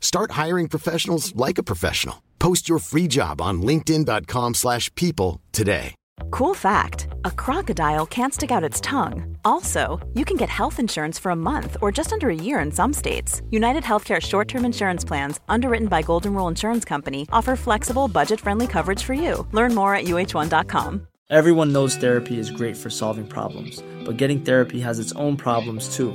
Start hiring professionals like a professional. Post your free job on linkedin.com/people slash people today. Cool fact a crocodile can't stick out its tongue. Also, you can get health insurance for a month or just under a year in some states. United Healthcare short term insurance plans, underwritten by Golden Rule Insurance Company, offer flexible, budget friendly coverage for you. Learn more at uh1.com. Everyone knows therapy is great for solving problems, but getting therapy has its own problems too,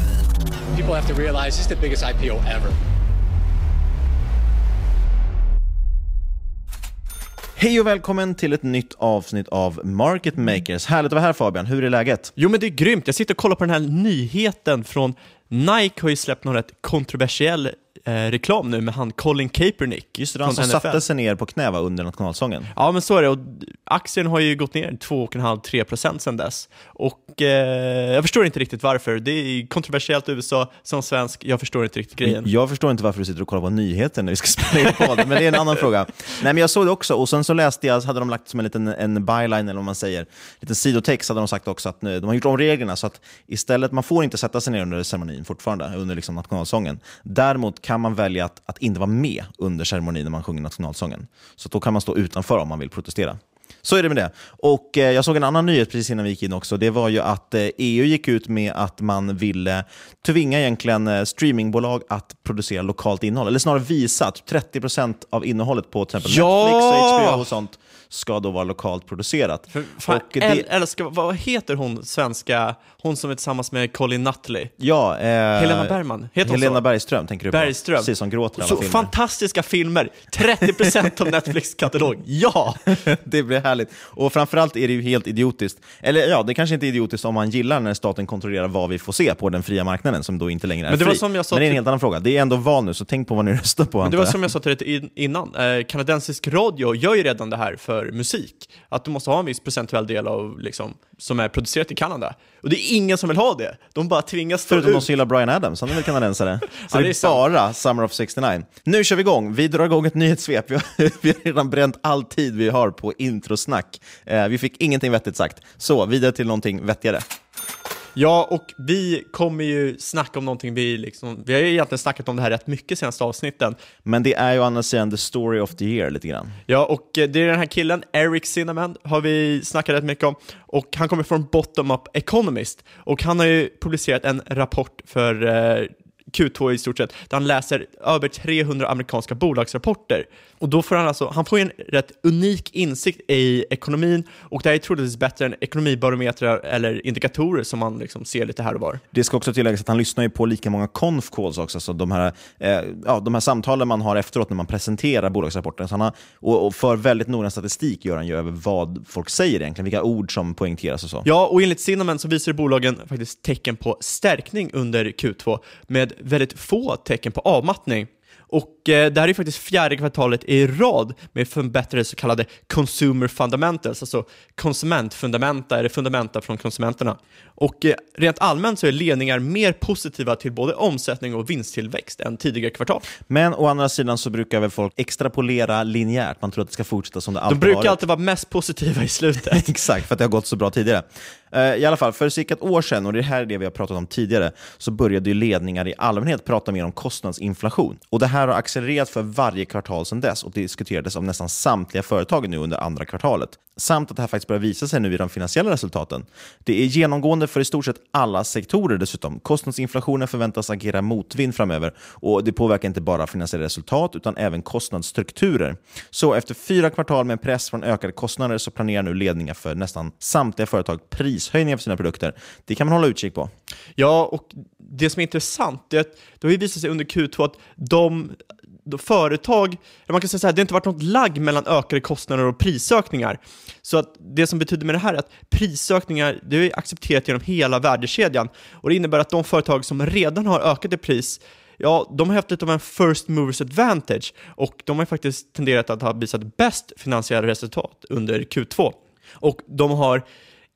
People have to realize this is the biggest IPO ever. Hej och välkommen till ett nytt avsnitt av Market Makers. Härligt att vara här Fabian, hur är läget? Jo men det är grymt, jag sitter och kollar på den här nyheten från Nike har ju släppt någon rätt kontroversiell eh, reklam nu med han Colin Kaepernick. Just det, han som satte sig ner på knä va, under nationalsången. Ja, men så är det. Och aktien har ju gått ner 2,5-3% sedan dess. Och eh, jag förstår inte riktigt varför. Det är kontroversiellt i USA. Som svensk, jag förstår inte riktigt grejen. Jag förstår inte varför du sitter och kollar på nyheter när vi ska spela in podd, men det är en annan fråga. Nej, men jag såg det också, och sen så läste jag, hade de lagt som en liten en byline, eller vad man säger, en liten sidotext, hade de sagt också att nu, de har gjort om reglerna så att istället, man får inte sätta sig ner under ceremonin fortfarande, under liksom nationalsången. Däremot kan man välja att, att inte vara med under ceremonin när man sjunger nationalsången. Så då kan man stå utanför om man vill protestera. Så är det med det. Och eh, Jag såg en annan nyhet precis innan vi gick in också. Det var ju att eh, EU gick ut med att man ville tvinga egentligen eh, streamingbolag att producera lokalt innehåll. Eller snarare visa att 30% av innehållet på till exempel Ja! Netflix och HBO och sånt ska då vara lokalt producerat. Fan, och det, äl- älskar, vad heter hon svenska, hon som är tillsammans med Colin Nutley? ja, eh, Helena Bergman, heter hon Helena så? Bergström tänker du på. Bergström. Precis, som gråter Så filmer. fantastiska filmer, 30% av Netflix katalog. Ja! det blir härligt. Och framförallt är det ju helt idiotiskt. Eller ja, det kanske inte är idiotiskt om man gillar när staten kontrollerar vad vi får se på den fria marknaden som då inte längre är Men det fri. var som jag sa Men det är en helt annan fråga. Det är ändå val nu, så tänk på vad ni röstar på. Men det var som jag sa till dig in- innan, eh, kanadensisk radio gör ju redan det här för musik. Att du måste ha en viss procentuell del av, liksom, som är producerat i Kanada. Och det är ingen som vill ha det. De bara tvingas stå Förutom de som gillar Brian Adams, han är väl kanadensare? Så Ja, det det är är sant. bara Summer of 69. Nu kör vi igång. Vi drar igång ett nyhetssvep. Vi har, vi har redan bränt all tid vi har på introsnack. Eh, vi fick ingenting vettigt sagt. Så, vidare till någonting vettigare. Ja, och vi kommer ju snacka om någonting vi liksom, vi har ju egentligen snackat om det här rätt mycket senaste avsnitten. Men det är ju å andra sidan the story of the year lite grann. Ja, och eh, det är den här killen, Eric Cinnamon, har vi snackat rätt mycket om. Och han kommer från Bottom Up Economist. Och han har ju publicerat en rapport för eh, Q2 i stort sett, där han läser över 300 amerikanska bolagsrapporter. Och då får han alltså, han får en rätt unik insikt i ekonomin och det här är troligtvis bättre än ekonomibarometrar eller indikatorer som man liksom ser lite här och var. Det ska också tilläggas att han lyssnar ju på lika många conf calls också, så de här, eh, ja, de här samtalen man har efteråt när man presenterar bolagsrapporten. Så han har, och, och för väldigt noggrann statistik gör han ju över vad folk säger egentligen, vilka ord som poängteras och så. Ja, och enligt Cinnamon så visar bolagen faktiskt tecken på stärkning under Q2 med väldigt få tecken på avmattning. Och eh, det här är faktiskt fjärde kvartalet i rad med förbättrade så kallade consumer fundamentals, alltså konsumentfundamenta eller fundamenta från konsumenterna. Och eh, rent allmänt så är ledningar mer positiva till både omsättning och vinsttillväxt än tidigare kvartal. Men å andra sidan så brukar väl folk extrapolera linjärt, man tror att det ska fortsätta som det alltid De brukar varit. alltid vara mest positiva i slutet. Exakt, för att det har gått så bra tidigare. Eh, I alla fall, för cirka ett år sedan, och det här är det vi har pratat om tidigare, så började ju ledningar i allmänhet prata mer om kostnadsinflation. Och Det här har accelererat för varje kvartal sedan dess och diskuterades av nästan samtliga företag nu under andra kvartalet. Samt att det här faktiskt börjar visa sig nu i de finansiella resultaten. Det är genomgående för i stort sett alla sektorer dessutom. Kostnadsinflationen förväntas agera motvind framöver och det påverkar inte bara finansiella resultat utan även kostnadsstrukturer. Så efter fyra kvartal med press från ökade kostnader så planerar nu ledningar för nästan samtliga företag prishöjningar för sina produkter. Det kan man hålla utkik på. Ja, och det som är intressant är att det har ju visat sig under Q2 att de, de företag, man kan säga så här, det har inte varit något lagg mellan ökade kostnader och prisökningar. Så att det som betyder med det här är att prisökningar, det är accepterat genom hela värdekedjan och det innebär att de företag som redan har ökat i pris Ja, de har haft lite av en first movers advantage och de har faktiskt tenderat att ha visat bäst finansiella resultat under Q2. Och de har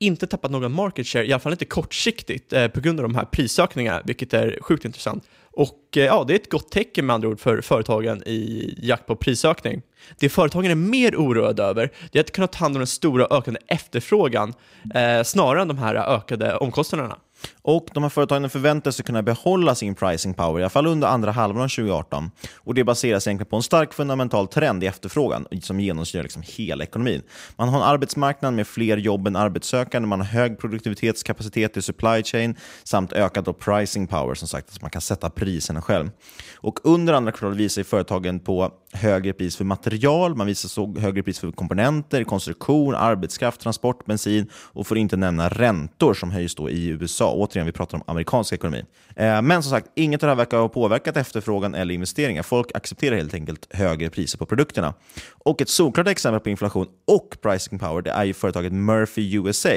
inte tappat någon market share, i alla fall inte kortsiktigt, eh, på grund av de här prisökningarna, vilket är sjukt intressant. Och eh, ja, det är ett gott tecken med andra ord för företagen i jakt på prisökning. Det företagen är mer oroade över, det är att kunna ta hand om den stora ökande efterfrågan, eh, snarare än de här ökade omkostnaderna. Och de här företagen förväntar sig kunna behålla sin pricing power, i alla fall under andra halvan av 2018. Och Det baseras egentligen på en stark fundamental trend i efterfrågan som genomsyrar liksom hela ekonomin. Man har en arbetsmarknad med fler jobb än arbetssökande, man har hög produktivitetskapacitet i supply chain samt ökad pricing power, som sagt, så man kan sätta priserna själv. Och Under andra kvartalet visar företagen på högre pris för material, man visar så högre pris för komponenter, konstruktion, arbetskraft, transport, bensin och får inte nämna räntor som höjs då i USA. Återigen, vi pratar om amerikansk ekonomi. Eh, men som sagt, inget av det här verkar ha påverkat efterfrågan eller investeringar. Folk accepterar helt enkelt högre priser på produkterna. Och ett solklart exempel på inflation och pricing power det är ju företaget Murphy USA.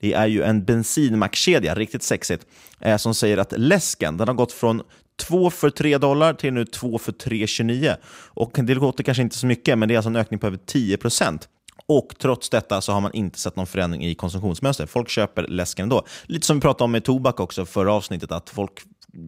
Det är ju en bensinmackkedja, riktigt sexigt, eh, som säger att läsken den har gått från 2 för 3 dollar till nu 2 för 3,29. Och det låter kanske inte så mycket, men det är alltså en ökning på över 10 procent. Och trots detta så har man inte sett någon förändring i konsumtionsmönster. Folk köper läsken ändå. Lite som vi pratade om med tobak också förra avsnittet, att folk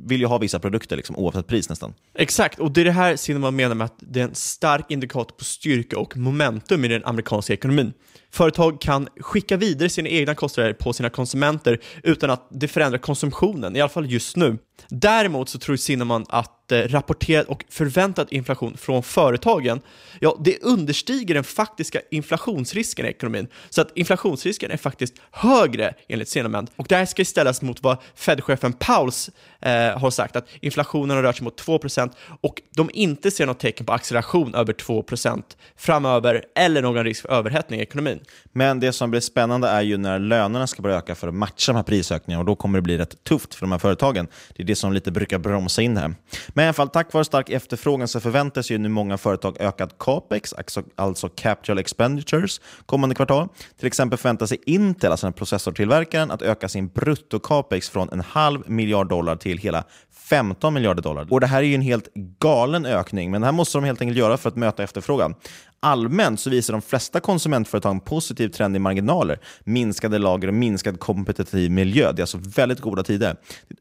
vill ju ha vissa produkter liksom, oavsett pris nästan. Exakt, och det är det här Cinnamon menar med att det är en stark indikator på styrka och momentum i den amerikanska ekonomin. Företag kan skicka vidare sina egna kostnader på sina konsumenter utan att det förändrar konsumtionen, i alla fall just nu. Däremot så tror Cinnamon att eh, rapporterad och förväntad inflation från företagen, ja, det understiger den faktiska inflationsrisken i ekonomin. Så att inflationsrisken är faktiskt högre enligt Cinnamon. Och det här ska ställas mot vad Fed-chefen Pauls eh, har sagt, att inflationen har rört sig mot 2% och de inte ser något tecken på acceleration över 2% framöver eller någon risk för överhettning i ekonomin. Men det som blir spännande är ju när lönerna ska börja öka för att matcha de här prisökningarna och då kommer det bli rätt tufft för de här företagen. Det är det som lite brukar bromsa in här. Men i alla fall, tack vare stark efterfrågan så förväntas ju nu många företag ökad capex, alltså, alltså capital expenditures, kommande kvartal. Till exempel förväntar sig Intel, alltså den processortillverkaren, att öka sin brutto-capex från en halv miljard dollar till hela 15 miljarder dollar. Och Det här är ju en helt galen ökning, men det här måste de helt enkelt göra för att möta efterfrågan. Allmänt så visar de flesta konsumentföretag en positiv trend i marginaler, minskade lager och minskad kompetitiv miljö. Det är alltså väldigt goda tider.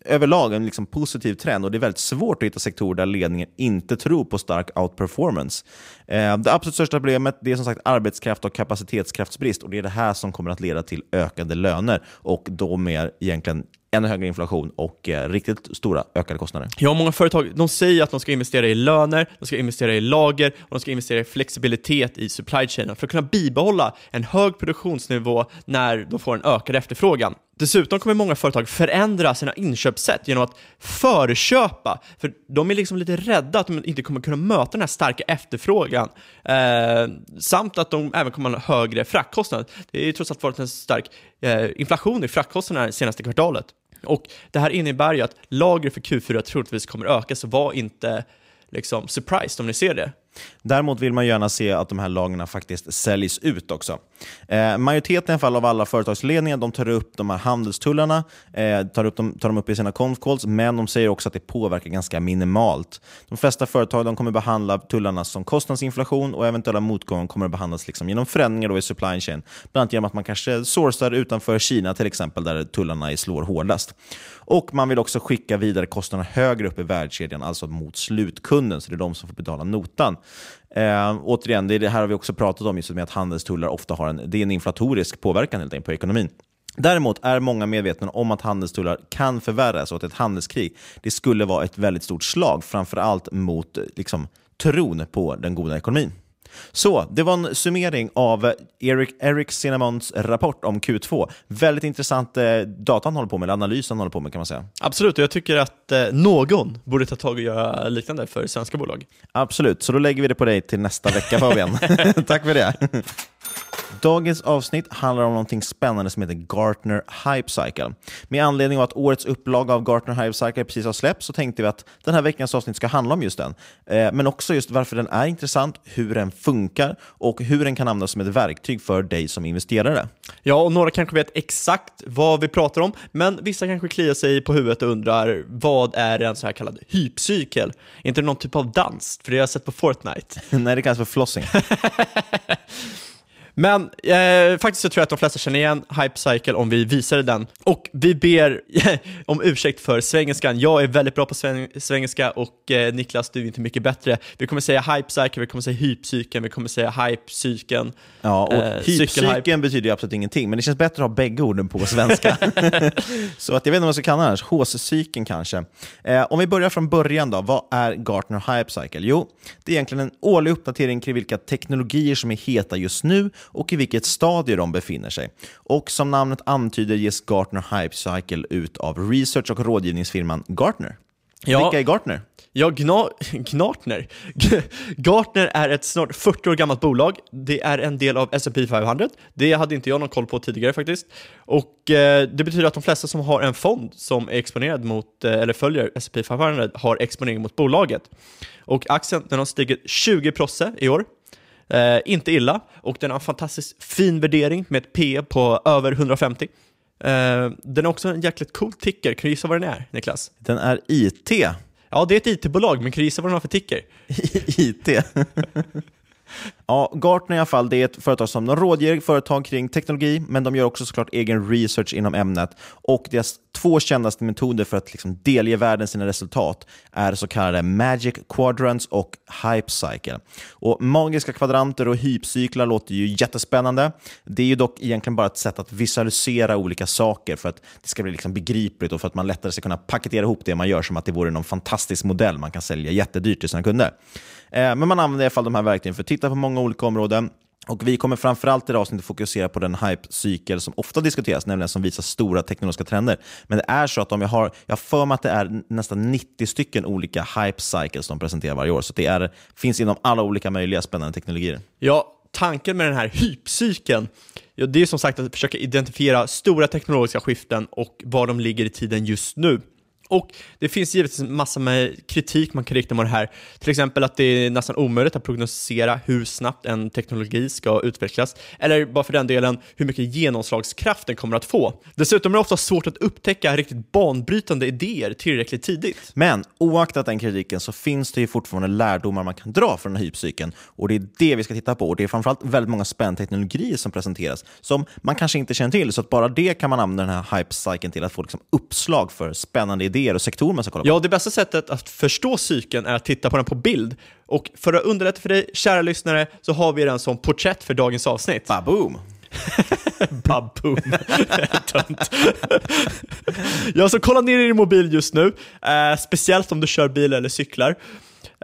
Överlag en liksom positiv trend och det är väldigt svårt att hitta sektorer där ledningen inte tror på stark outperformance. Eh, det absolut största problemet det är som sagt arbetskraft och kapacitetskraftsbrist och det är det här som kommer att leda till ökade löner och då mer egentligen ännu högre inflation och eh, riktigt stora ökade kostnader. Ja, många företag de säger att de ska investera i löner, de ska investera i lager och de ska investera i flexibilitet stabilitet i supply chainen för att kunna bibehålla en hög produktionsnivå när de får en ökad efterfrågan. Dessutom kommer många företag förändra sina inköpssätt genom att förköpa, för de är liksom lite rädda att de inte kommer kunna möta den här starka efterfrågan, eh, samt att de även kommer ha högre fraktkostnad. Det är ju trots allt varit en stark eh, inflation i fraktkostnaderna det senaste kvartalet. Och det här innebär ju att lagret för Q4 troligtvis kommer öka, så var inte liksom surprised om ni ser det. Däremot vill man gärna se att de här lagren faktiskt säljs ut också. Eh, majoriteten fall av alla företagsledningar de tar upp de här handelstullarna, eh, tar, upp dem, tar dem upp i sina conf calls, men de säger också att det påverkar ganska minimalt. De flesta företag de kommer behandla tullarna som kostnadsinflation och eventuella motgångar kommer att behandlas liksom genom förändringar då i supply chain. Bland annat genom att man kanske sourcar utanför Kina till exempel, där tullarna slår hårdast. Och Man vill också skicka vidare kostnaderna högre upp i värdekedjan, alltså mot slutkunden, så det är de som får betala notan. Eh, återigen, det, det här har vi också pratat om, just med att handelstullar ofta har en, det är en inflatorisk påverkan helt enkelt på ekonomin. Däremot är många medvetna om att handelstullar kan förvärras och att ett handelskrig det skulle vara ett väldigt stort slag, framförallt mot liksom, tron på den goda ekonomin. Så, det var en summering av Eric, Eric Cinnamons rapport om Q2. Väldigt intressant eh, data han håller på med, eller analys han håller på med kan man säga. Absolut, och jag tycker att eh, någon borde ta tag och göra liknande för svenska bolag. Absolut, så då lägger vi det på dig till nästa vecka Fabian. Tack för det. Dagens avsnitt handlar om något spännande som heter Gartner Hype Cycle. Med anledning av att årets upplaga av Gartner Hype Cycle precis har släppts så tänkte vi att den här veckans avsnitt ska handla om just den. Eh, men också just varför den är intressant, hur den funkar och hur den kan användas som ett verktyg för dig som investerare. Ja, och några kanske vet exakt vad vi pratar om, men vissa kanske kliar sig på huvudet och undrar vad är en så här kallad hypcykel? Är inte det någon typ av dans? För det har jag sett på Fortnite. Nej, det kallas för flossing. Men eh, faktiskt så tror jag att de flesta känner igen Hype Cycle om vi visade den. Och vi ber om ursäkt för svengelskan. Jag är väldigt bra på svengelska och eh, Niklas, du är inte mycket bättre. Vi kommer säga Hype Cycle, vi kommer säga Hypcykeln, vi kommer säga Hype-cykeln. Ja, och eh, Hypcykeln betyder ju absolut ingenting, men det känns bättre att ha bägge orden på svenska. så att jag vet inte vad jag ska kalla det annars. Håscykeln kanske. Eh, om vi börjar från början då, vad är Gartner Hype Cycle? Jo, det är egentligen en årlig uppdatering kring vilka teknologier som är heta just nu och i vilket stadie de befinner sig. Och som namnet antyder ges Gartner Hype Cycle ut av research och rådgivningsfirman Gartner. Ja. Vilka är Gartner? Ja, Gna Gartner. Gartner är ett snart 40 år gammalt bolag. Det är en del av S&P 500. Det hade inte jag någon koll på tidigare faktiskt. Och eh, det betyder att de flesta som har en fond som är exponerad mot, eh, eller följer S&P 500 har exponering mot bolaget. Och aktien den har stigit 20% i år. Eh, inte illa, och den har en fantastiskt fin värdering med ett P på över 150. Eh, den är också en jäkligt cool ticker. Kan du gissa vad den är, Niklas? Den är IT. Ja, det är ett IT-bolag, men kan du gissa vad den har för ticker? IT? Ja, Gartner i alla fall, det är ett företag som de rådger företag kring teknologi, men de gör också såklart egen research inom ämnet. Och deras två kändaste metoder för att liksom delge världen sina resultat är så kallade Magic Quadrants och Hype Cycle. Och magiska kvadranter och hypcyklar låter ju jättespännande. Det är ju dock egentligen bara ett sätt att visualisera olika saker för att det ska bli liksom begripligt och för att man lättare ska kunna paketera ihop det man gör som att det vore någon fantastisk modell man kan sälja jättedyrt till sina kunder. Eh, men man använder i alla fall de här verktygen för att titta på många olika områden. Och Vi kommer framförallt i det här avsnittet fokusera på den hype-cykel som ofta diskuteras, nämligen som visar stora teknologiska trender. Men det är så att om jag har, jag för mig att det är nästan 90 stycken olika hype-cycles de presenterar varje år, så det är, finns inom alla olika möjliga spännande teknologier. Ja, tanken med den här hypcykeln, ja, det är som sagt att försöka identifiera stora teknologiska skiften och var de ligger i tiden just nu. Och det finns givetvis en massa med kritik man kan rikta mot det här. Till exempel att det är nästan omöjligt att prognostisera hur snabbt en teknologi ska utvecklas, eller bara för den delen hur mycket genomslagskraft den kommer att få. Dessutom är det ofta svårt att upptäcka riktigt banbrytande idéer tillräckligt tidigt. Men oaktat den kritiken så finns det ju fortfarande lärdomar man kan dra från den här hypcykeln och det är det vi ska titta på. Och det är framförallt väldigt många spännande teknologier som presenteras som man kanske inte känner till, så att bara det kan man använda den här hypecykeln till att få liksom uppslag för spännande idéer idéer och sektorer man ska kolla på? Ja, det bästa sättet att förstå cykeln är att titta på den på bild. Och för att underlätta för dig, kära lyssnare, så har vi den som porträtt för dagens avsnitt. Baboom! Baboom. ja, så kolla ner i din mobil just nu, eh, speciellt om du kör bil eller cyklar.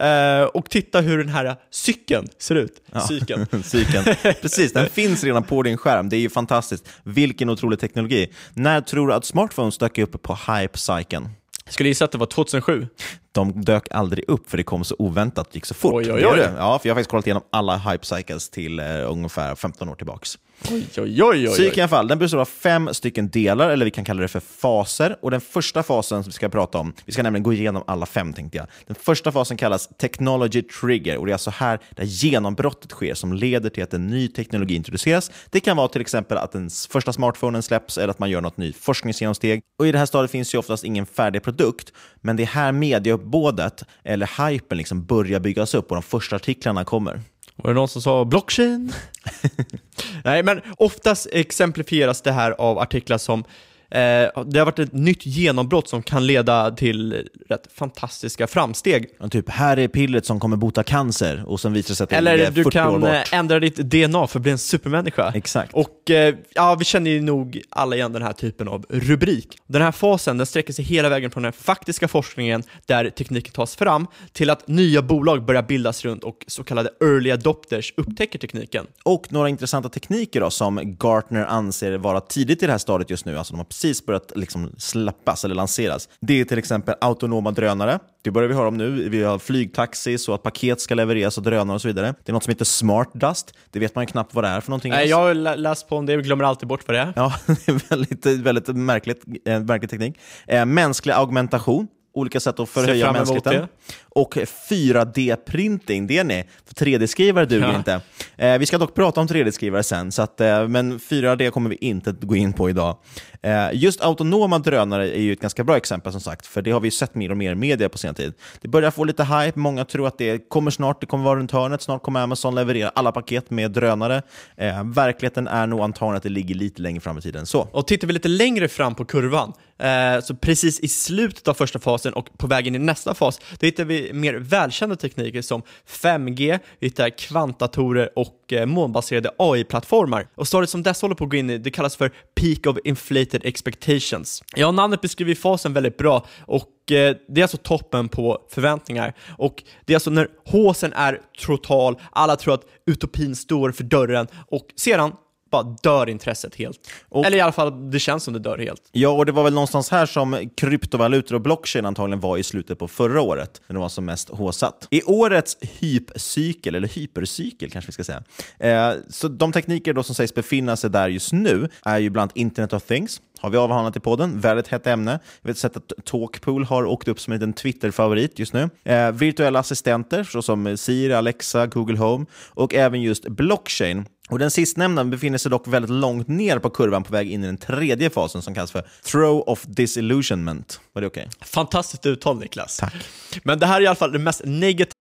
eh, och titta hur den här cykeln ser ut. Ja. Cykeln. Cykeln. Precis, den finns redan på din skärm. Det är ju fantastiskt. Vilken otrolig teknologi. När tror du att smartphones dök upp på hype-cykeln? Jag skulle gissa att det var 2007. De dök aldrig upp för det kom så oväntat, gick så fort. Oj, oj, oj. Ja, för jag har faktiskt kollat igenom alla hype cycles till eh, ungefär 15 år tillbaks. Oj, oj, oj, oj. Cykeln i alla fall, den består av fem stycken delar, eller vi kan kalla det för faser. Och den första fasen som vi ska prata om, vi ska nämligen gå igenom alla fem tänkte jag. Den första fasen kallas Technology Trigger och det är alltså här där genombrottet sker som leder till att en ny teknologi introduceras. Det kan vara till exempel att den första smartphonen släpps eller att man gör något nytt forskningsgenomsteg. Och i det här stadiet finns ju oftast ingen färdig produkt, men det är här mediauppbådet, eller hypen, liksom börjar byggas upp och de första artiklarna kommer. Var det någon som sa blockchain? Nej, men oftast exemplifieras det här av artiklar som eh, det har varit ett nytt genombrott som kan leda till rätt fantastiska framsteg. Ja, Typ, här är pillret som kommer bota cancer och sen visar det sig att det Eller du 40 år kan bort. eh, ändra ditt DNA för att bli en supermänniska. Exakt. Och eh, ja, vi känner ju nog alla igen den här typen av rubrik. Den här fasen den sträcker sig hela vägen från den faktiska forskningen där tekniken tas fram till att nya bolag börjar bildas runt och så kallade early adopters upptäcker tekniken. Och några intressanta tekniker då, som Gartner anser vara tidigt i det här stadiet just nu, alltså de har precis börjat liksom släppas eller lanseras. Det är till exempel autonoma drönare. Det börjar vi höra om nu. Vi har flygtaxi så att paket ska levereras och drönare och så vidare. Det är något som heter Smart Dust. Det vet man ju knappt vad det är för någonting. Nej, ens. jag har lä- läst på om det, vi glömmer alltid bort vad det är. Ja, det är väldigt, väldigt märkligt, eh, märklig teknik. Eh, mänsklig augmentation, olika sätt att förhöja mänskligheten. Och 4D-printing, det är ni. För 3D-skrivare duger Ja. inte. Eh, vi ska dock prata om 3D-skrivare sen, så att, eh, men 4D kommer vi inte gå in på idag. Eh, just autonoma drönare är ju ett ganska bra exempel som sagt, för det har vi ju sett mer och mer i media på senare tid. Det börjar få lite hype, många tror att det kommer snart, det kommer vara runt hörnet, snart kommer Amazon leverera alla paket med drönare. Eh, verkligheten är nog antagligen att det ligger lite längre fram i tiden än så. Och tittar vi lite längre fram på kurvan, eh, så precis i slutet av första fasen och på vägen in i nästa fas, då hittar vi mer välkända tekniker som 5G, vi hittar kvantdatorer och eh, molnbaserade AI-plattformar. Och stadiet som dessa håller på att gå in i, det kallas för Peak of Inflated Expectations. Ja, namnet beskriver fasen väldigt bra och eh, det är alltså toppen på förväntningar. Och det är alltså när håsen är total, alla tror att utopin står för dörren och sedan bara dör intresset helt. Och- Eller i alla fall, det känns som det dör helt. Ja, och det var väl någonstans här som kryptovalutor och blockchain antagligen var i slutet på förra året, när det var som mest håsat. I årets hypcykel, eller hypercykel kanske vi ska säga, eh, så de tekniker då som sägs befinna sig där just nu är ju bland annat Internet of Things, har vi avhandlat i podden. Väldigt hett ämne. Jag vet sett att Talkpool har åkt upp som en liten Twitter-favorit just nu. Eh, virtuella assistenter såsom Siri, Alexa, Google Home och även just blockchain. Och Den sistnämnda befinner sig dock väldigt långt ner på kurvan på väg in i den tredje fasen som kallas för Throw of Disillusionment. Var det okej? Fantastiskt uttal Niklas. Tack. Men det här är i alla fall det mest negativa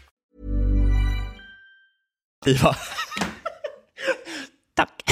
Iva. Tack.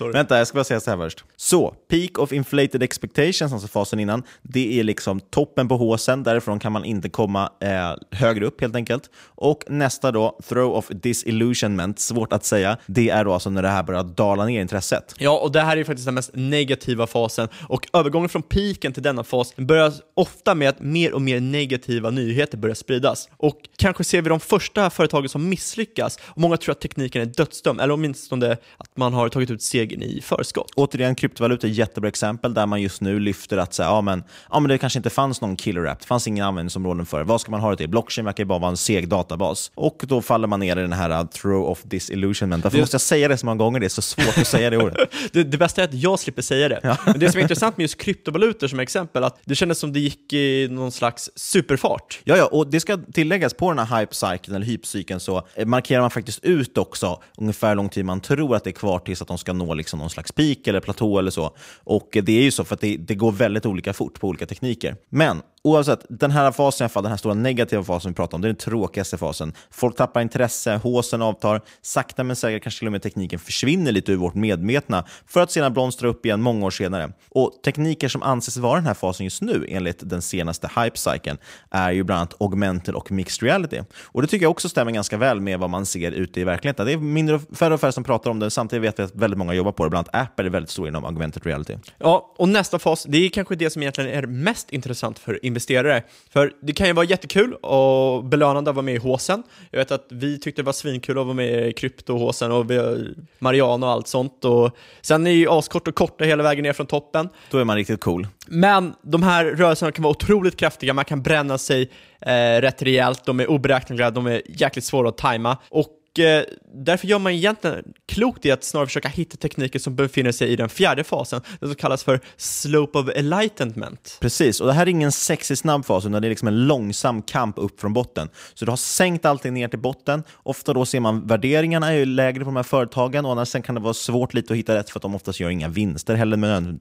Vänta, jag ska bara säga så här först. Så, peak of inflated expectations, alltså fasen innan, det är liksom toppen på håsen. Därifrån kan man inte komma eh, högre upp helt enkelt. Och nästa då, throw of disillusionment, svårt att säga. Det är då alltså när det här börjar dala ner intresset. Ja, och det här är faktiskt den mest negativa fasen. Och övergången från piken till denna fas börjar ofta med att mer och mer negativa nyheter börjar spridas. Och kanske ser vi de första företagen som misslyckas. Och många tror att tekniken är dödsdömd, eller åtminstone att man har tagit ut segern i förskott. Återigen, kryptovaluta är ett jättebra exempel där man just nu lyfter att säga, ja, men, ja, men det kanske inte fanns någon killer app, det fanns inga användningsområden för Vad ska man ha det till? Blockchain verkar ju bara vara en seg databas. Och då faller man ner i den här uh, throw of disillusionment. Varför Det- måste jag säga det så många gånger? Det är så svårt att säga det ordet. Det, det bästa är att jag slipper säga det. Men det som är intressant med just kryptovalutor som exempel, att det kändes som det gick i någon slags superfart. Ja, ja, och det ska tilläggas på den här hype-cykeln, eller hypcykeln, så eh, markerar man faktiskt ut också ungefär hur lång tid man tror att det är kvar tills att de ska nå liksom någon slags peak eller platå eller så. Och det är ju så för att det, det går väldigt olika fort på olika tekniker. Men oavsett, den här fasen i alla fall, den här stora negativa fasen vi pratar om, det är den tråkigaste fasen. Folk tappar intresse, håsen avtar, sakta men säkert kanske till och med tekniken försvinner lite ur vårt medvetna för att sedan blomstra upp igen många år senare. Och tekniker som anses vara den här fasen just nu, enligt den senaste hype-cykeln, är ju bland annat augmented och mixed reality. Och det tycker jag också stämmer ganska väl med vad man ser ute i verkligheten. Det är mindre, och- färre och färre som pratar om det, samtidigt vet vi att väldigt många jobbar på det. Bland annat Apple är väldigt stor inom augmented reality. Ja, och nästa fas, det är kanske det som egentligen är mest intressant för investerare. För det kan ju vara jättekul och belönande att vara med i håsen. Jag vet att vi tyckte det var svinkul att vara med i kryptohåsen och Mariana och allt sånt. Och sen är ju askort och korta hela vägen ner från toppen. Då är man riktigt cool. Men de här rörelserna kan vara otroligt kraftiga, man kan bränna sig eh, rätt rejält, de är oberäkneliga, de är jäkligt svåra att tajma. Och eh, därför gör man egentligen klokt i att snarare försöka hitta tekniker som befinner sig i den fjärde fasen, den som kallas för slope of enlightenment. Precis, och det här är ingen sexig snabb fas, utan det är liksom en långsam kamp upp från botten. Så du har sänkt allting ner till botten. Ofta då ser man värderingarna är ju lägre på de här företagen och annars sen kan det vara svårt lite att hitta rätt för att de oftast gör inga vinster heller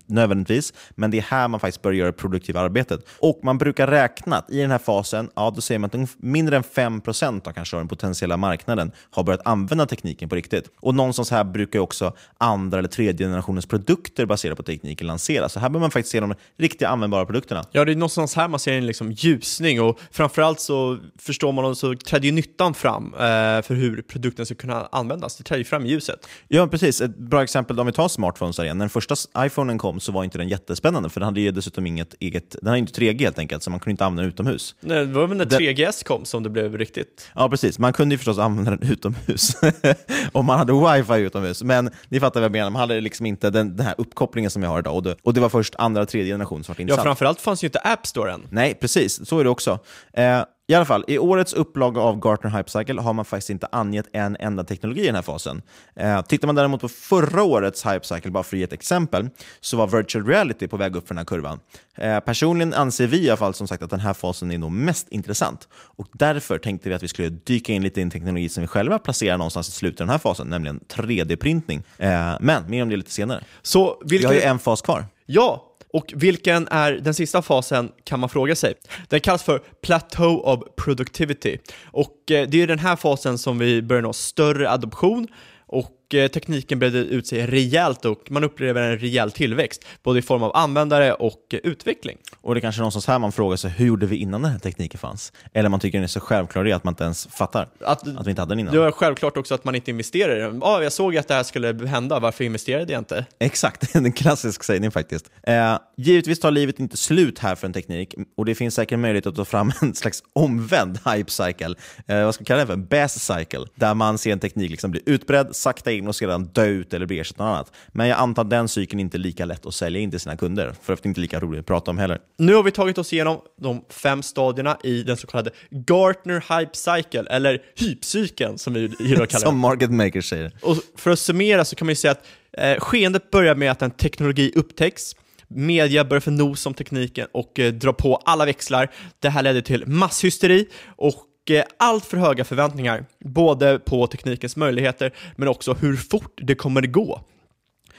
nödvändigtvis. Men det är här man faktiskt börjar göra det produktiva arbetet. Och man brukar räkna att i den här fasen, ja då säger man att mindre än 5% av kanske av den potentiella marknaden har börjat använda tekniken på riktigt. Och någonstans här brukar också andra eller tredje generationens produkter baserade på tekniken lanseras. Så här behöver man faktiskt se de riktiga användbara produkterna. Ja, det är någonstans här man ser en liksom ljusning och framförallt så förstår man så träder ju nyttan fram eh, för hur produkten ska kunna användas. Det träder ju fram i ljuset. Ja, precis. Ett bra exempel om vi tar smartphones igen. När den första iPhonen kom så var inte den jättespännande, för den hade ju dessutom inget eget... Den hade inte 3G helt enkelt, så man kunde inte använda den utomhus. Nej, Det var väl när Den- 3GS kom som det blev riktigt. Ja, precis. Man kunde ju förstås använda den utomhus om man hade wifi utomhus. Men ni fattar vad jag menar, man hade liksom inte den, den här uppkopplingen som jag har idag. Och det, och det var först andra tredje generation som var Ja, intressant. framförallt fanns ju inte App Store än. Nej, precis. Så är det också. Eh, I alla fall, i årets upplaga av Gartner Hype Cycle har man faktiskt inte angett en enda teknologi i den här fasen. Eh, tittar man däremot på förra årets Hype Cycle, bara för att ge ett exempel, så var virtual reality på väg upp för den här kurvan. Eh, personligen anser vi i alla fall som sagt att den här fasen är nog mest intressant. Och därför tänkte vi att vi skulle dyka in lite i en teknologi som vi själva placerar någonstans i slutet av den här fasen, nämligen 3D-printning. Eh, men mer om det lite senare. Så Vi vilken... har ju en fas kvar. Ja, och vilken är den sista fasen kan man fråga sig. Den kallas för Plateau of Productivity. Och eh, det är den här fasen som vi börjar nå större adoption och eh, tekniken bredde ut sig rejält och man upplever en rejäl tillväxt, både i form av användare och eh, utveckling. Och det är kanske är någonstans här man frågar sig, hur gjorde vi innan den här tekniken fanns? Eller man tycker den är så självklar att man inte ens fattar att, att vi inte hade den innan. Det var självklart också att man inte investerade i den. Ah, jag såg att det här skulle hända, varför investerade jag inte? Exakt, en klassisk sägning faktiskt. Eh, givetvis tar livet inte slut här för en teknik och det finns säkert möjlighet att ta fram en slags omvänd hype cycle, eh, vad ska vi kalla det för? Bass cycle, där man ser en teknik liksom bli utbredd, sakta in och sedan dö ut eller bli ersatt något annat. Men jag antar att den cykeln inte är lika lätt att sälja in till sina kunder, för att det inte är lika roligt att prata om heller. Nu har vi tagit oss igenom de fem stadierna i den så kallade Gartner Hype Cycle, eller hypcykeln som vi gillar att kalla Som market makers säger. Och för att summera så kan man ju säga att eh, skeendet börjar med att en teknologi upptäcks, media börjar få nos om tekniken och eh, drar på alla växlar. Det här ledde till masshysteri och eh, allt för höga förväntningar, både på teknikens möjligheter men också hur fort det kommer gå.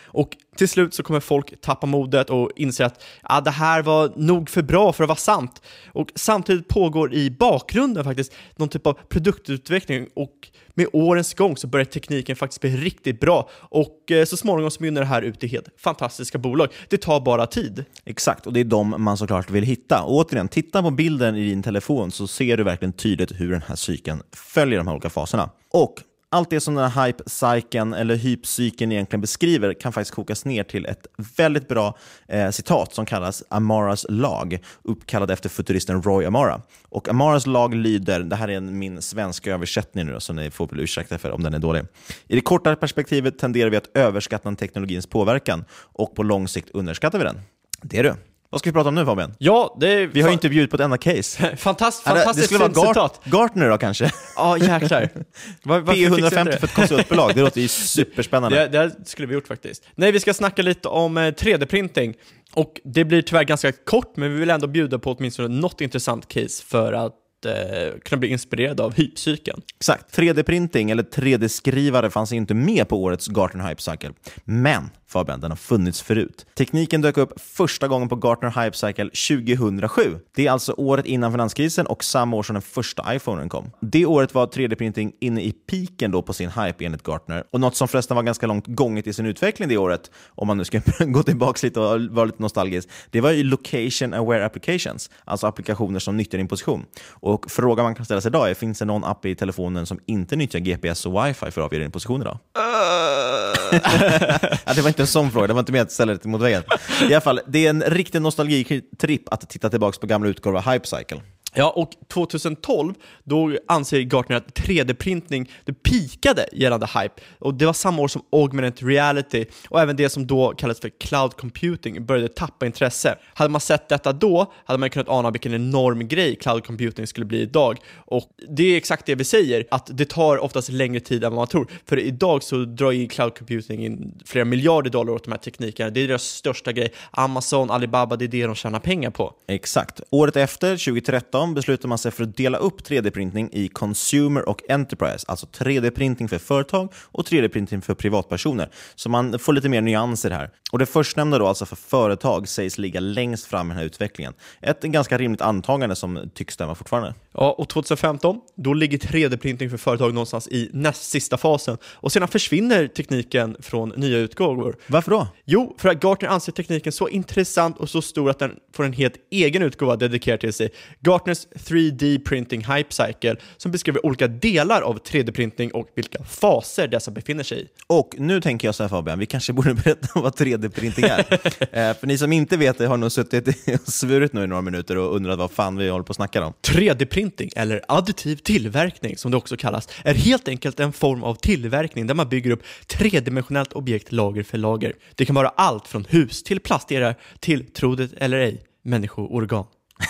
Och till slut så kommer folk tappa modet och inse att ah, det här var nog för bra för att vara sant. Och samtidigt pågår i bakgrunden faktiskt någon typ av produktutveckling och med årens gång så börjar tekniken faktiskt bli riktigt bra och eh, så småningom så mynnar det här ut i helt fantastiska bolag. Det tar bara tid. Exakt, och det är de man såklart vill hitta. Och återigen, titta på bilden i din telefon så ser du verkligen tydligt hur den här cykeln följer de här olika faserna. Och allt det som den här hype-cykeln eller hypcykeln egentligen beskriver kan faktiskt kokas ner till ett väldigt bra eh, citat som kallas Amaras lag, uppkallad efter futuristen Roy Amara. Och Amaras lag lyder, det här är min svenska översättning nu då, så ni får väl ursäkta för om den är dålig. I det kortare perspektivet tenderar vi att överskatta teknologins påverkan och på lång sikt underskattar vi den. Det är du. Vad ska vi prata om nu Fabian? Ja, det vi har ju inte bjudit på ett enda case. Fantast, fantastiskt Det skulle vara Gart citat. Gartner då kanske? Ja, jäklar. Var, P150 för ett konsultbolag, det låter ju superspännande. Det, det skulle vi gjort faktiskt. Nej, vi ska snacka lite om 3D-printing. Och det blir tyvärr ganska kort, men vi vill ändå bjuda på åtminstone något intressant case för att eh, kunna bli inspirerad av hypcykeln. Exakt. 3D-printing eller 3D-skrivare fanns inte med på årets Gartner Hype Cycle. Men Fabian, den har funnits förut. Tekniken dök upp första gången på Gartner Hype Cycle 2007. Det är alltså året innan finanskrisen och samma år som den första iPhonen kom. Det året var 3D-printing inne i piken då på sin hype enligt Gartner. Och något som förresten var ganska långt gånget i sin utveckling det året, om man nu ska gå tillbaka lite och vara lite nostalgisk, det var ju location aware applications, alltså applikationer som nyttjar din position. Och frågan man kan ställa sig idag är, finns det någon app i telefonen som inte nyttjar GPS och wifi för att avgöra din position idag? ja, det var inte en sån fråga, det var inte meningen att ställa det mot väggen. I alla fall, det är en riktig nostalgitripp att titta tillbaka på gamla utgåvor av Hypecycle. Ja, och 2012 då anser Gartner att 3D-printning det pikade gällande hype. Och det var samma år som augmented reality och även det som då kallades för cloud computing började tappa intresse. Hade man sett detta då hade man kunnat ana vilken enorm grej cloud computing skulle bli idag. Och det är exakt det vi säger, att det tar oftast längre tid än vad man tror. För idag så drar ju cloud computing in flera miljarder dollar åt de här teknikerna. Det är deras största grej. Amazon, Alibaba, det är det de tjänar pengar på. Exakt. Året efter, 2013, beslutar man sig för att dela upp 3D-printing i Consumer och Enterprise, alltså 3D-printing för företag och 3D-printing för privatpersoner. Så man får lite mer nyanser här. Och Det förstnämnda, då, alltså för företag, sägs ligga längst fram i den här utvecklingen. Ett ganska rimligt antagande som tycks stämma fortfarande. Ja, och 2015, då ligger 3D-printing för företag någonstans i näst sista fasen och sedan försvinner tekniken från nya utgåvor. Varför då? Jo, för att Gartner anser tekniken så intressant och så stor att den får en helt egen utgåva dedikerad till sig. Gartners 3D Printing Hype Cycle som beskriver olika delar av 3D-printing och vilka faser dessa befinner sig i. Och nu tänker jag så här Fabian, vi kanske borde berätta vad 3D-printing är. eh, för ni som inte vet det har nog suttit och svurit nu i några minuter och undrat vad fan vi håller på att snacka om. 3D-printing, eller additiv tillverkning som det också kallas, är helt enkelt en form av tillverkning där man bygger upp tredimensionellt objekt lager för lager. Det kan vara allt från hus till plastdelar till, tro det eller ej, människoorgan.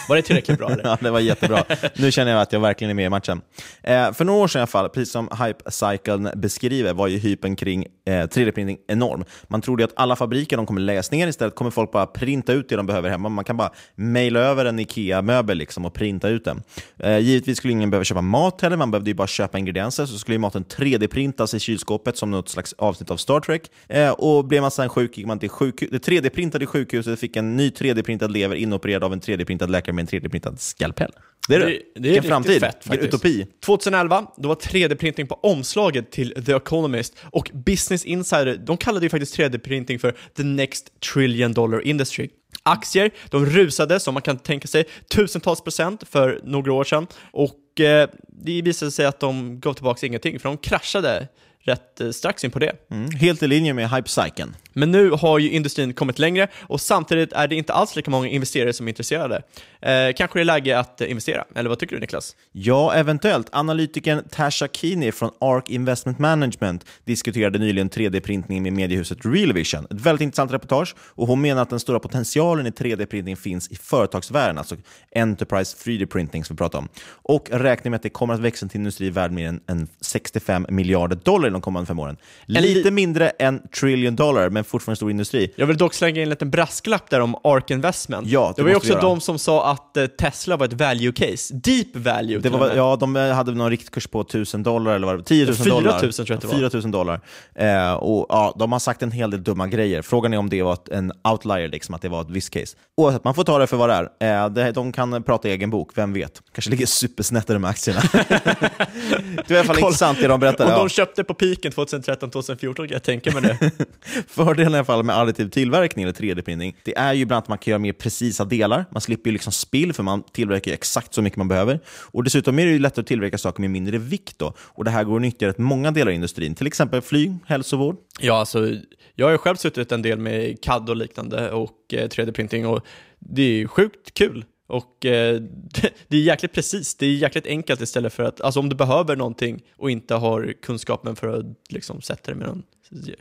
Var det tillräckligt bra? Eller? ja, det var jättebra. Nu känner jag att jag verkligen är med i matchen. Eh, för några år sedan i alla fall, precis som Hype-cykeln beskriver, var ju hypen kring eh, 3D-printing enorm. Man trodde att alla fabriker de kommer läggas ner, istället kommer folk bara printa ut det de behöver hemma. Man kan bara mejla över en IKEA-möbel liksom och printa ut den. Eh, givetvis skulle ingen behöva köpa mat heller, man behövde ju bara köpa ingredienser, så skulle ju maten 3D-printas i kylskåpet som något slags avsnitt av Star Trek. Eh, och blev man sen sjuk gick man till sjukhus, det 3D-printade sjukhuset fick en ny 3D-printad lever inopererad av en 3D-printad tillverkare med en 3D-printad skalpell. Det är det. Det, det är Vilken framtid. fett Vilken utopi. 2011, då var 3D-printing på omslaget till The Economist och Business Insider, de kallade ju faktiskt 3D-printing för the next trillion dollar industry. Aktier, de rusade som man kan tänka sig tusentals procent för några år sedan och eh, det visade sig att de gav tillbaka ingenting för de kraschade rätt eh, strax in på det. Mm, helt i linje med hype-cykeln. Men nu har ju industrin kommit längre och samtidigt är det inte alls lika många investerare som är intresserade. Eh, kanske det är läge att eh, investera, eller vad tycker du Niklas? Ja, eventuellt. Analytikern Tasha Keeney från ARK Investment Management diskuterade nyligen 3D-printning med mediehuset Real Vision. Ett väldigt intressant reportage och hon menar att den stora potentialen i 3D-printing finns i företagsvärlden, alltså Enterprise 3D-printing som vi pratar om. Och räknar med att det kommer att växa till en industri värd mer än 65 miljarder dollar de kommande fem åren. Lite mindre än trillion dollar, men fortfarande en stor industri. Jag vill dock slänga in en liten brasklapp där om ARK Investment. Ja, det det var ju också göra. de som sa att eh, Tesla var ett value case. Deep value Det var, ja, de hade någon riktkurs på 1000 dollar, eller vad det var, 10 000 4 000 dollar. tror jag det var. 4 000 dollar. Eh, och, ja, de har sagt en hel del dumma grejer. Frågan är om det var en outlier, liksom, att det var ett visst case. Oavsett, man får ta det för vad det är. Eh, det, de kan prata i egen bok, vem vet? Kanske ligger supersnett där med aktierna. det var i alla fall Kolla. intressant det de berättade. Om Ja. de köpte på piken 2013-2014 kan jag tänka mig det. Fördelen i alla fall med additiv tillverkning eller 3D-printing, det är ju bland annat att man kan göra mer precisa delar. Man slipper ju liksom spill, för man tillverkar ju exakt så mycket man behöver. Och Dessutom är det ju lättare att tillverka saker med mindre vikt. Då. Och Det här går att nyttja i rätt många delar av industrin, till exempel flyg, hälsovård. Ja, alltså, jag har ju själv suttit en del med CAD och liknande och eh, 3D-printing och det är ju sjukt kul. Och eh, det är jäkligt precis, det är jäkligt enkelt istället för att, alltså om du behöver någonting och inte har kunskapen för att liksom sätta dig med någon,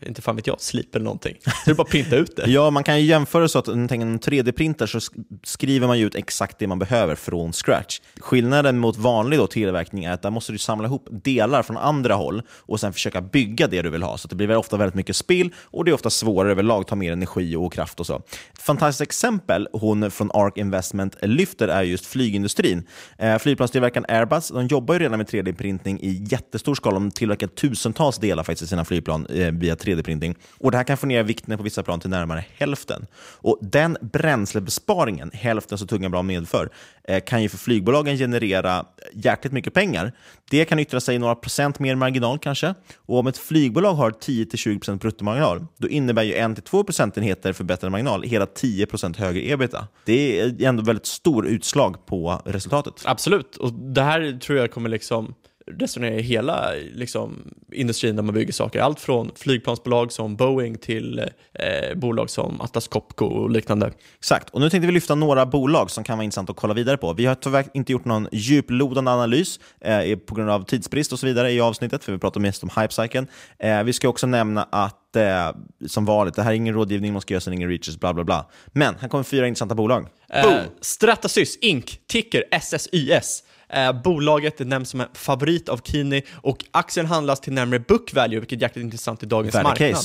inte fan vet jag, slip eller någonting. Så det är bara att printa ut det. Ja, man kan ju jämföra så att när man en 3D-printer så skriver man ju ut exakt det man behöver från scratch. Skillnaden mot vanlig då tillverkning är att där måste du samla ihop delar från andra håll och sen försöka bygga det du vill ha. Så det blir väl ofta väldigt mycket spill och det är ofta svårare överlag, tar mer energi och kraft och så. Ett fantastiskt exempel hon från ARK Investment lyfter är just flygindustrin. Eh, flygplanstillverkaren Airbus de jobbar ju redan med 3D-printning i jättestor skala. De tillverkar tusentals delar faktiskt i sina flygplan eh, via 3D-printing. Och Det här kan få ner vikten på vissa plan till närmare hälften. Och Den bränslebesparingen, hälften så tunga plan medför, eh, kan ju för flygbolagen generera jäkligt mycket pengar. Det kan yttra sig i några procent mer marginal kanske. Och Om ett flygbolag har 10-20% bruttomarginal, då innebär ju 1-2 procentenheter förbättrad marginal hela 10% högre ebita. Det är ändå väldigt stor utslag på resultatet. Absolut, och det här tror jag kommer liksom resonera i hela liksom, industrin där man bygger saker. Allt från flygplansbolag som Boeing till eh, bolag som Atlas Copco och liknande. Exakt, och nu tänkte vi lyfta några bolag som kan vara intressant att kolla vidare på. Vi har tyvärr inte gjort någon djuplodande analys eh, på grund av tidsbrist och så vidare i avsnittet, för vi pratar mest om hypecykeln. Eh, vi ska också nämna att, eh, som vanligt, det här är ingen rådgivning, man ska göra ingen reaches, bla bla bla. Men här kommer fyra intressanta bolag. Eh, Stratasys Inc. ticker SSYS. Eh, bolaget nämns som en favorit av Kini och aktien handlas till närmare book value, vilket är jäkligt intressant i dagens Värde marknad.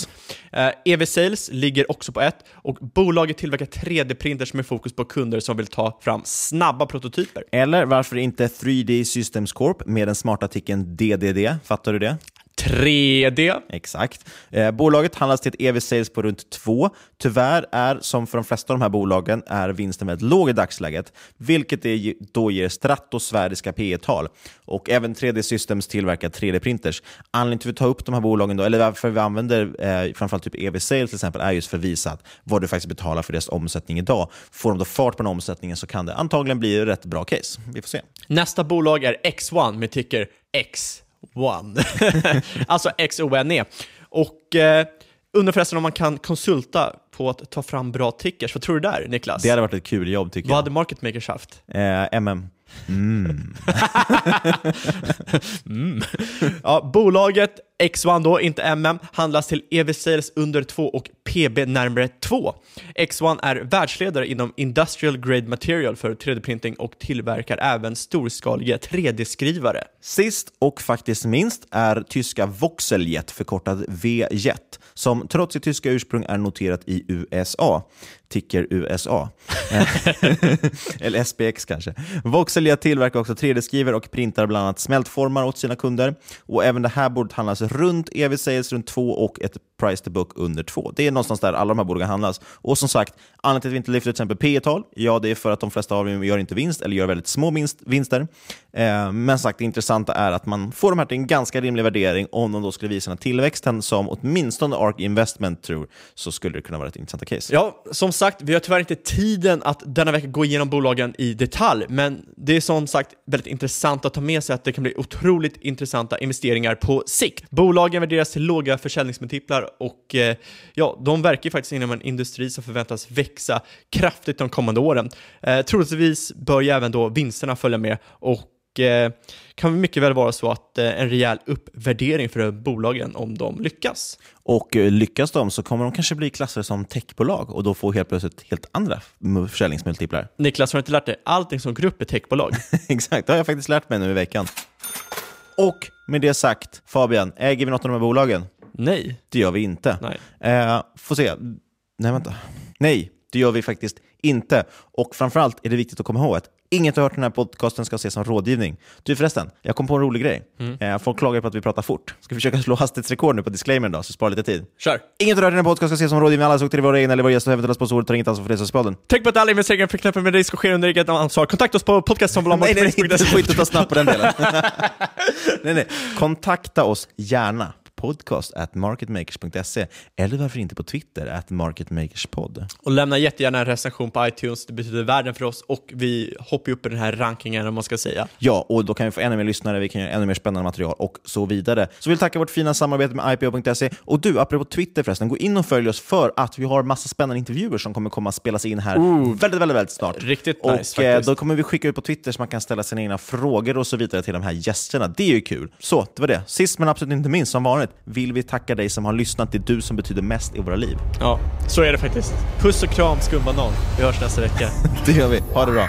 Eh, EV Sales ligger också på ett och bolaget tillverkar 3D-printers med fokus på kunder som vill ta fram snabba prototyper. Eller varför inte 3D Systems Corp med den smarta artikeln DDD? Fattar du det? 3D. Exakt. Eh, bolaget handlas till ett EV-sales på runt 2. Tyvärr är, som för de flesta av de här bolagen, är vinsten väldigt låg i dagsläget, vilket det då ger stratosfäriska P tal Och även 3D Systems tillverkar 3D-printers. Anledningen till att vi tar upp de här bolagen, då, eller varför vi använder eh, framförallt typ EV-sales till exempel, är just för att visa att vad du faktiskt betalar för deras omsättning idag. Får de då fart på den omsättningen så kan det antagligen bli ett rätt bra case. Vi får se. Nästa bolag är X1 med ticker X1. alltså XONE. Och eh, undrar förresten om man kan konsulta på att ta fram bra tickers. Vad tror du där, Niklas? Det hade varit ett kul jobb tycker Vad jag. hade Market Makers haft? Eh, MM. Mm. Mm. Ja, bolaget X1 då, inte MM, handlas till EV Sales under 2 och PB närmare 2. X1 är världsledare inom Industrial Grade Material för 3D-printing och tillverkar även storskaliga 3D-skrivare. Sist och faktiskt minst är tyska Voxeljet, förkortad Vjet, som trots sitt tyska ursprung är noterat i USA. Ticker USA. Eh, eller SPX kanske. Voxelia tillverkar också 3D-skriver och printar bland annat smältformar åt sina kunder. Och även det här bordet handlas runt EV Sales runt 2 och ett price to book under 2. Det är någonstans där alla de här bolagen handlas. Och som sagt, anledningen till att vi inte lyfter till exempel P tal ja det är för att de flesta av dem gör inte vinst eller gör väldigt små vinst, vinster. Eh, men sagt, det intressanta är att man får de här till en ganska rimlig värdering om de då skulle visa den här tillväxten som åtminstone ARK Investment tror, så skulle det kunna vara ett intressanta case. Ja, som sagt, vi har tyvärr inte tiden att denna vecka gå igenom bolagen i detalj, men det är som sagt väldigt intressant att ta med sig att det kan bli otroligt intressanta investeringar på sikt. Bolagen värderas till låga försäljningsmultiplar och eh, ja, de verkar ju faktiskt inom en industri som förväntas växa kraftigt de kommande åren. Eh, troligtvis bör ju även då vinsterna följa med och eh, kan mycket väl vara så att eh, en rejäl uppvärdering för bolagen om de lyckas. Och eh, lyckas de så kommer de kanske bli klassade som techbolag och då få helt plötsligt helt andra försäljningsmultiplar. Niklas, har du inte lärt dig allting som grupp är techbolag? Exakt, det har jag faktiskt lärt mig nu i veckan. Och med det sagt, Fabian, äger vi något av de här bolagen? Nej. Det gör vi inte. Nej. Eh, får se. Nej, vänta. Nej, det gör vi faktiskt inte. Och framförallt är det viktigt att komma ihåg att inget du hört i den här podcasten ska ses som rådgivning. Du förresten, jag kom på en rolig grej. Mm. Eh, folk klagar på att vi pratar fort. Ska vi försöka slå hastighetsrekord nu på disclaimern då, så spara lite tid? Kör! Inget du hört i den här podcasten ska ses som rådgivning. Alla till våra egna eller våra gäster och eventuella sponsorer tar inget ansvar för det som spaden. Tänk på att alla investeringar förknippade med risk och sker under eget ansvar. Kontakta oss på podcastsom Nej, nej, nej, du får inte ta snabbt på den delen. nej, nej. Kontakta oss gärna podcast at marketmakers.se eller varför inte på Twitter at marketmakerspod. Och lämna jättegärna en recension på iTunes, det betyder världen för oss och vi hoppar upp i den här rankingen om man ska säga. Ja, och då kan vi få ännu mer lyssnare, vi kan göra ännu mer spännande material och så vidare. Så vi vill tacka vårt fina samarbete med IPO.se och du, apropå Twitter förresten, gå in och följ oss för att vi har massa spännande intervjuer som kommer komma att spelas in här Ooh. väldigt, väldigt, väldigt snart. Riktigt och nice, eh, då kommer vi skicka ut på Twitter så man kan ställa sina egna frågor och så vidare till de här gästerna. Det är ju kul. Så, det var det. Sist men absolut inte minst, som vanligt, vill vi tacka dig som har lyssnat. Det är du som betyder mest i våra liv. Ja, så är det faktiskt. Puss och kram skumbanan. Vi hörs nästa vecka. det gör vi. Ha det bra.